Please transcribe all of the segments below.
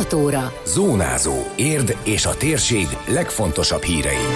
6 óra. Zónázó. Érd és a térség legfontosabb hírei.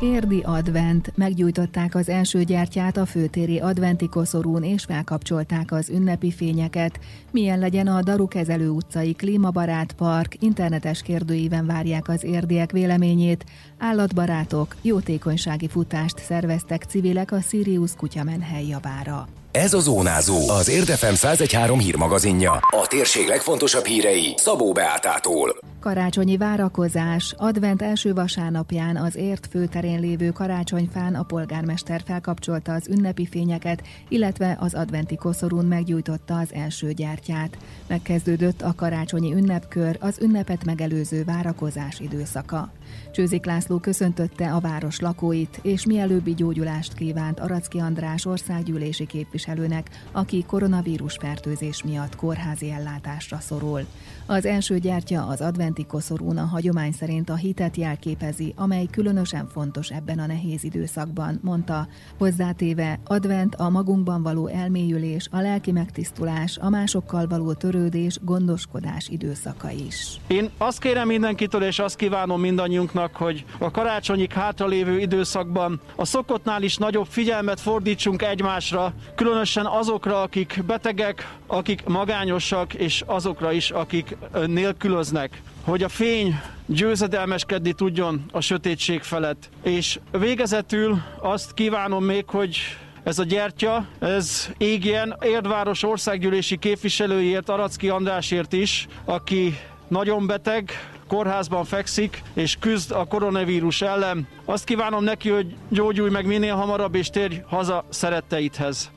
Érdi advent. Meggyújtották az első gyertyát a főtéri adventi koszorún és felkapcsolták az ünnepi fényeket. Milyen legyen a Darukezelő utcai klímabarát park, internetes kérdőíven várják az érdiek véleményét. Állatbarátok jótékonysági futást szerveztek civilek a Sirius kutyamenhely javára. Ez a Zónázó, az Érdefem 113 hírmagazinja. A térség legfontosabb hírei Szabó Beátától. Karácsonyi várakozás. Advent első vasárnapján az ért főterén lévő karácsonyfán a polgármester felkapcsolta az ünnepi fényeket, illetve az adventi koszorún meggyújtotta az első gyertyát. Megkezdődött a karácsonyi ünnepkör, az ünnepet megelőző várakozás időszaka. Csőzik László köszöntötte a város lakóit, és mielőbbi gyógyulást kívánt Aracki András országgyűlési képviselőnek, aki koronavírus fertőzés miatt kórházi ellátásra szorul. Az első gyertya az adventi koszorún a hagyomány szerint a hitet jelképezi, amely különösen fontos ebben a nehéz időszakban, mondta. Hozzátéve, advent a magunkban való elmélyülés, a lelki megtisztulás, a másokkal való törődés, gondoskodás időszaka is. Én azt kérem mindenkitől, és azt kívánom mindannyiunknak, hogy a karácsonyig hátralévő időszakban a szokottnál is nagyobb figyelmet fordítsunk egymásra, különösen azokra, akik betegek, akik magányosak, és azokra is, akik nélkülöznek, hogy a fény győzedelmeskedni tudjon a sötétség felett. És végezetül azt kívánom még, hogy ez a gyertya, ez égjen Érdváros országgyűlési képviselőjért, Aracki Andrásért is, aki nagyon beteg, kórházban fekszik, és küzd a koronavírus ellen. Azt kívánom neki, hogy gyógyulj meg minél hamarabb, és térj haza szeretteidhez.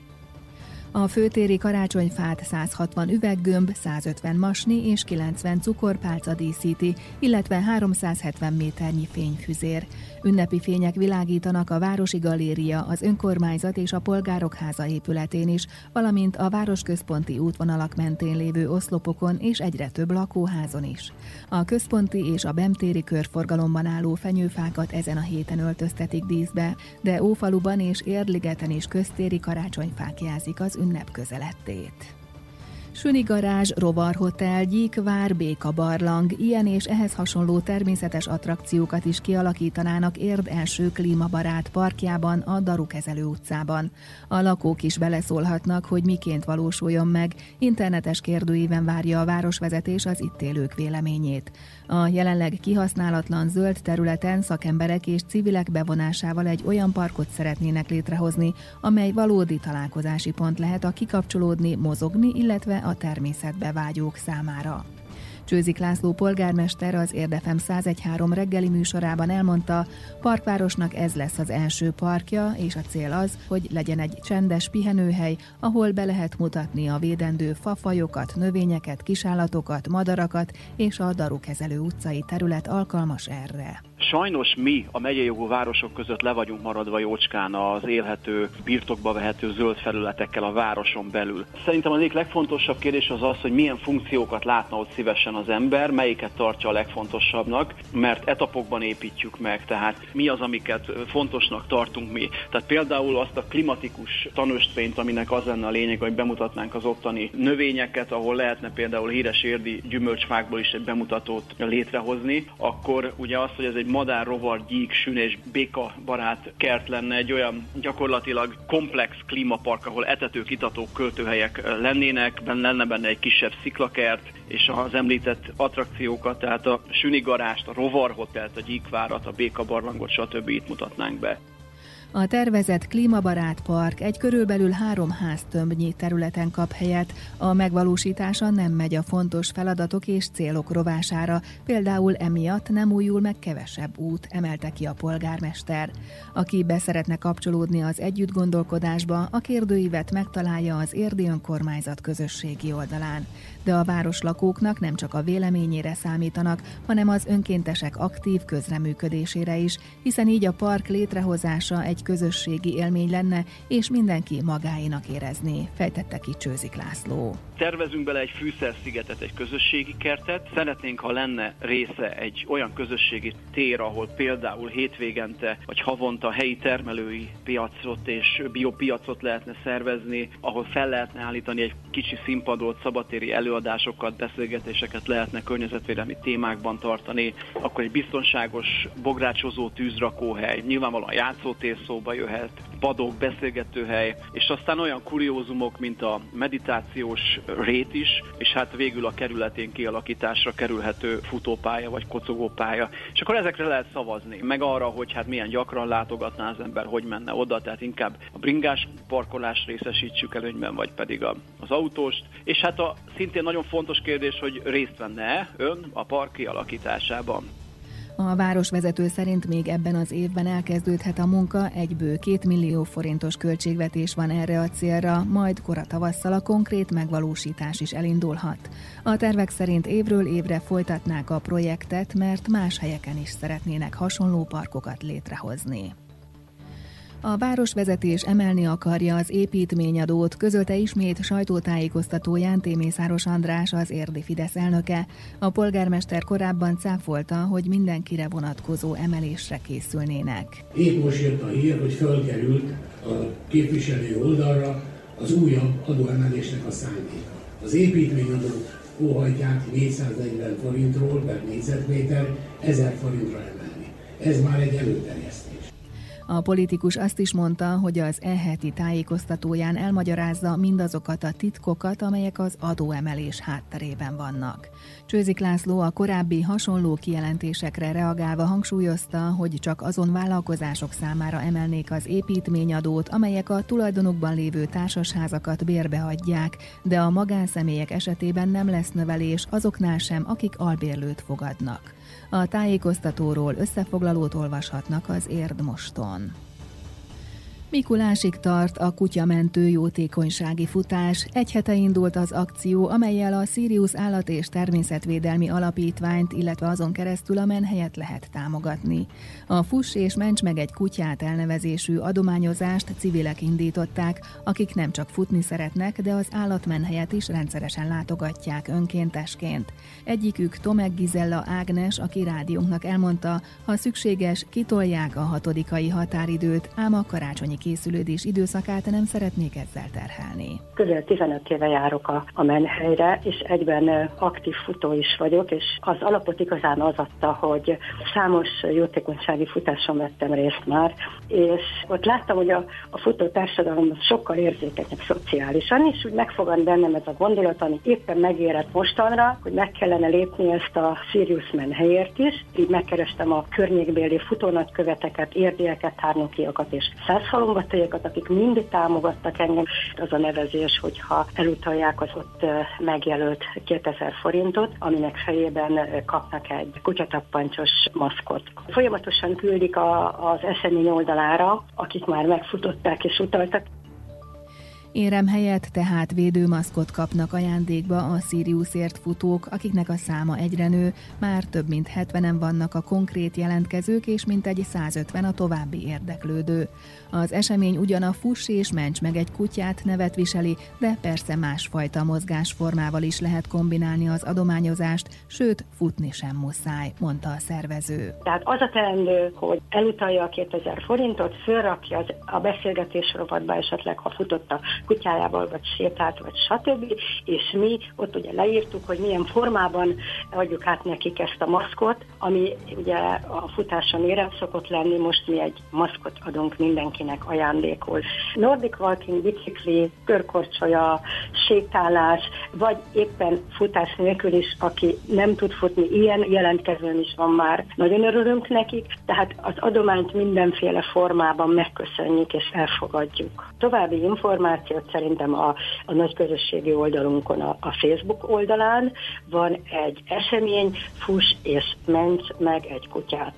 A főtéri karácsonyfát 160 üveggömb, 150 masni és 90 cukorpálca díszíti, illetve 370 méternyi fényfüzér. Ünnepi fények világítanak a Városi Galéria, az önkormányzat és a Polgárok háza épületén is, valamint a városközponti útvonalak mentén lévő oszlopokon és egyre több lakóházon is. A központi és a bemtéri körforgalomban álló fenyőfákat ezen a héten öltöztetik díszbe, de Ófaluban és Érdligeten is köztéri karácsonyfák jelzik az ünnep közelettét. Süni garázs, rovarhotel, gyíkvár, béka barlang, ilyen és ehhez hasonló természetes attrakciókat is kialakítanának Érd első klímabarát parkjában, a Darukezelő utcában. A lakók is beleszólhatnak, hogy miként valósuljon meg, internetes kérdőíven várja a városvezetés az itt élők véleményét. A jelenleg kihasználatlan zöld területen szakemberek és civilek bevonásával egy olyan parkot szeretnének létrehozni, amely valódi találkozási pont lehet a kikapcsolódni, mozogni, illetve a természetbe vágyók számára. Csőzik László polgármester az Érdefem 1013 reggeli műsorában elmondta, parkvárosnak ez lesz az első parkja, és a cél az, hogy legyen egy csendes pihenőhely, ahol be lehet mutatni a védendő fafajokat, növényeket, kisállatokat, madarakat, és a Darukezelő utcai terület alkalmas erre. Sajnos mi a megyei jogú városok között le vagyunk maradva jócskán az élhető, birtokba vehető zöld felületekkel a városon belül. Szerintem az egyik legfontosabb kérdés az az, hogy milyen funkciókat látna ott szívesen az ember, melyiket tartja a legfontosabbnak, mert etapokban építjük meg, tehát mi az, amiket fontosnak tartunk mi. Tehát például azt a klimatikus tanöstvényt, aminek az lenne a lényeg, hogy bemutatnánk az ottani növényeket, ahol lehetne például híres érdi gyümölcsfákból is egy bemutatót létrehozni, akkor ugye az, hogy ez egy madár, rovar, gyík, sün és béka barát kert lenne, egy olyan gyakorlatilag komplex klímapark, ahol etetők, itatók, költőhelyek lennének, lenne benne egy kisebb sziklakert, és az említett attrakciókat, tehát a sünigarást, a rovarhotelt, a gyíkvárat, a békabarlangot, stb. itt mutatnánk be. A tervezett klímabarát park egy körülbelül három háztömbnyi területen kap helyet, a megvalósítása nem megy a fontos feladatok és célok rovására, például emiatt nem újul meg kevesebb út, emelte ki a polgármester. Aki beszeretne kapcsolódni az együtt gondolkodásba, a kérdőívet megtalálja az érdi önkormányzat közösségi oldalán. De a városlakóknak nem csak a véleményére számítanak, hanem az önkéntesek aktív közreműködésére is, hiszen így a park létrehozása egy közösségi élmény lenne, és mindenki magáénak érezné, fejtette ki Csőzik László. Tervezünk bele egy fűszerszigetet, egy közösségi kertet. Szeretnénk, ha lenne része egy olyan közösségi tér, ahol például hétvégente vagy havonta helyi termelői piacot és biopiacot lehetne szervezni, ahol fel lehetne állítani egy kicsi színpadot, szabatéri elő előadásokat, beszélgetéseket lehetne környezetvédelmi témákban tartani, akkor egy biztonságos bográcsozó tűzrakóhely, nyilvánvalóan játszótér szóba jöhet, padok, beszélgetőhely, és aztán olyan kuriózumok, mint a meditációs rét is, és hát végül a kerületén kialakításra kerülhető futópálya vagy kocogópálya. És akkor ezekre lehet szavazni, meg arra, hogy hát milyen gyakran látogatná az ember, hogy menne oda, tehát inkább a bringás parkolás részesítsük előnyben, vagy pedig az autóst. És hát a szintén nagyon fontos kérdés, hogy részt venne ön a park kialakításában. A városvezető szerint még ebben az évben elkezdődhet a munka, egyből két millió forintos költségvetés van erre a célra, majd kora tavasszal a konkrét megvalósítás is elindulhat. A tervek szerint évről évre folytatnák a projektet, mert más helyeken is szeretnének hasonló parkokat létrehozni. A városvezetés emelni akarja az építményadót, közölte ismét sajtótájékoztatóján Témészáros András, az érdi Fidesz elnöke. A polgármester korábban cáfolta, hogy mindenkire vonatkozó emelésre készülnének. Épp most jött a hír, hogy fölkerült a képviselő oldalra az újabb adóemelésnek a szándéka. Az építményadót óhajtják 440 forintról per négyzetméter 1000 forintra emelni. Ez már egy előterjesztés. A politikus azt is mondta, hogy az e-heti tájékoztatóján elmagyarázza mindazokat a titkokat, amelyek az adóemelés hátterében vannak. Csőzik László a korábbi hasonló kijelentésekre reagálva hangsúlyozta, hogy csak azon vállalkozások számára emelnék az építményadót, amelyek a tulajdonukban lévő társasházakat bérbeadják, de a magánszemélyek esetében nem lesz növelés azoknál sem, akik albérlőt fogadnak. A tájékoztatóról összefoglalót olvashatnak az Érdmoston. Mikulásig tart a kutyamentő jótékonysági futás. Egy hete indult az akció, amelyel a Sirius Állat és Természetvédelmi Alapítványt, illetve azon keresztül a menhelyet lehet támogatni. A Fuss és Ments meg egy kutyát elnevezésű adományozást civilek indították, akik nem csak futni szeretnek, de az állatmenhelyet is rendszeresen látogatják önkéntesként. Egyikük Tomek Gizella Ágnes, aki rádiónknak elmondta, ha szükséges, kitolják a hatodikai határidőt, ám a karácsonyi készülődés időszakát nem szeretnék ezzel terhelni. Közel 15 éve járok a, a menhelyre, és egyben aktív futó is vagyok, és az alapot igazán az adta, hogy számos jótékonysági futáson vettem részt már, és ott láttam, hogy a, a futó társadalom sokkal érzékenyebb szociálisan, és úgy megfogant bennem ez a gondolat, ami éppen megérett mostanra, hogy meg kellene lépni ezt a Sirius menhelyért is. Így megkerestem a környékbéli futónagyköveteket, érdieket, tárnokiakat és százfalom szombatélyakat, akik mind támogattak engem. Az a nevezés, hogyha elutalják az ott megjelölt 2000 forintot, aminek fejében kapnak egy kutyatappancsos maszkot. Folyamatosan küldik a, az esemény oldalára, akik már megfutották és utaltak, Érem helyett tehát védőmaszkot kapnak ajándékba a Siriusért futók, akiknek a száma egyre nő, már több mint 70-en vannak a konkrét jelentkezők, és mintegy 150 a további érdeklődő. Az esemény ugyan a fuss és ments meg egy kutyát nevet viseli, de persze másfajta mozgásformával is lehet kombinálni az adományozást, sőt, futni sem muszáj, mondta a szervező. Tehát az a teendő, hogy elutalja a 2000 forintot, fölrakja az, a beszélgetés rovatba esetleg, ha futott a kutyájával, vagy sétált, vagy stb. És mi ott ugye leírtuk, hogy milyen formában adjuk át nekik ezt a maszkot, ami ugye a futáson érem szokott lenni, most mi egy maszkot adunk mindenkinek ajándékul. Nordic walking, bicikli, körkorcsolya, sétálás, vagy éppen futás nélkül is, aki nem tud futni, ilyen jelentkezőn is van már. Nagyon örülünk nekik, tehát az adományt mindenféle formában megköszönjük és elfogadjuk. További információ információt szerintem a, a nagy közösségi oldalunkon, a, a Facebook oldalán van egy esemény, fuss és ments meg egy kutyát.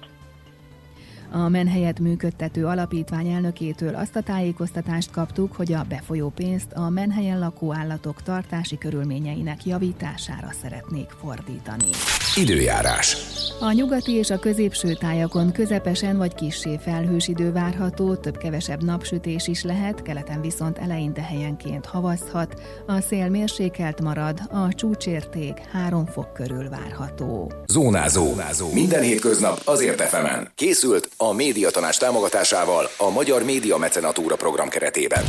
A menhelyet működtető alapítvány elnökétől azt a tájékoztatást kaptuk, hogy a befolyó pénzt a menhelyen lakó állatok tartási körülményeinek javítására szeretnék fordítani. Időjárás. A nyugati és a középső tájakon közepesen vagy kissé felhős idő várható, több-kevesebb napsütés is lehet, keleten viszont eleinte helyenként havazhat, a szél mérsékelt marad, a csúcsérték 3 fok körül várható. Zónázó. Zónázó. Minden hétköznap azért efemen. Készült a médiatanás támogatásával a Magyar Média Mecenatúra program keretében.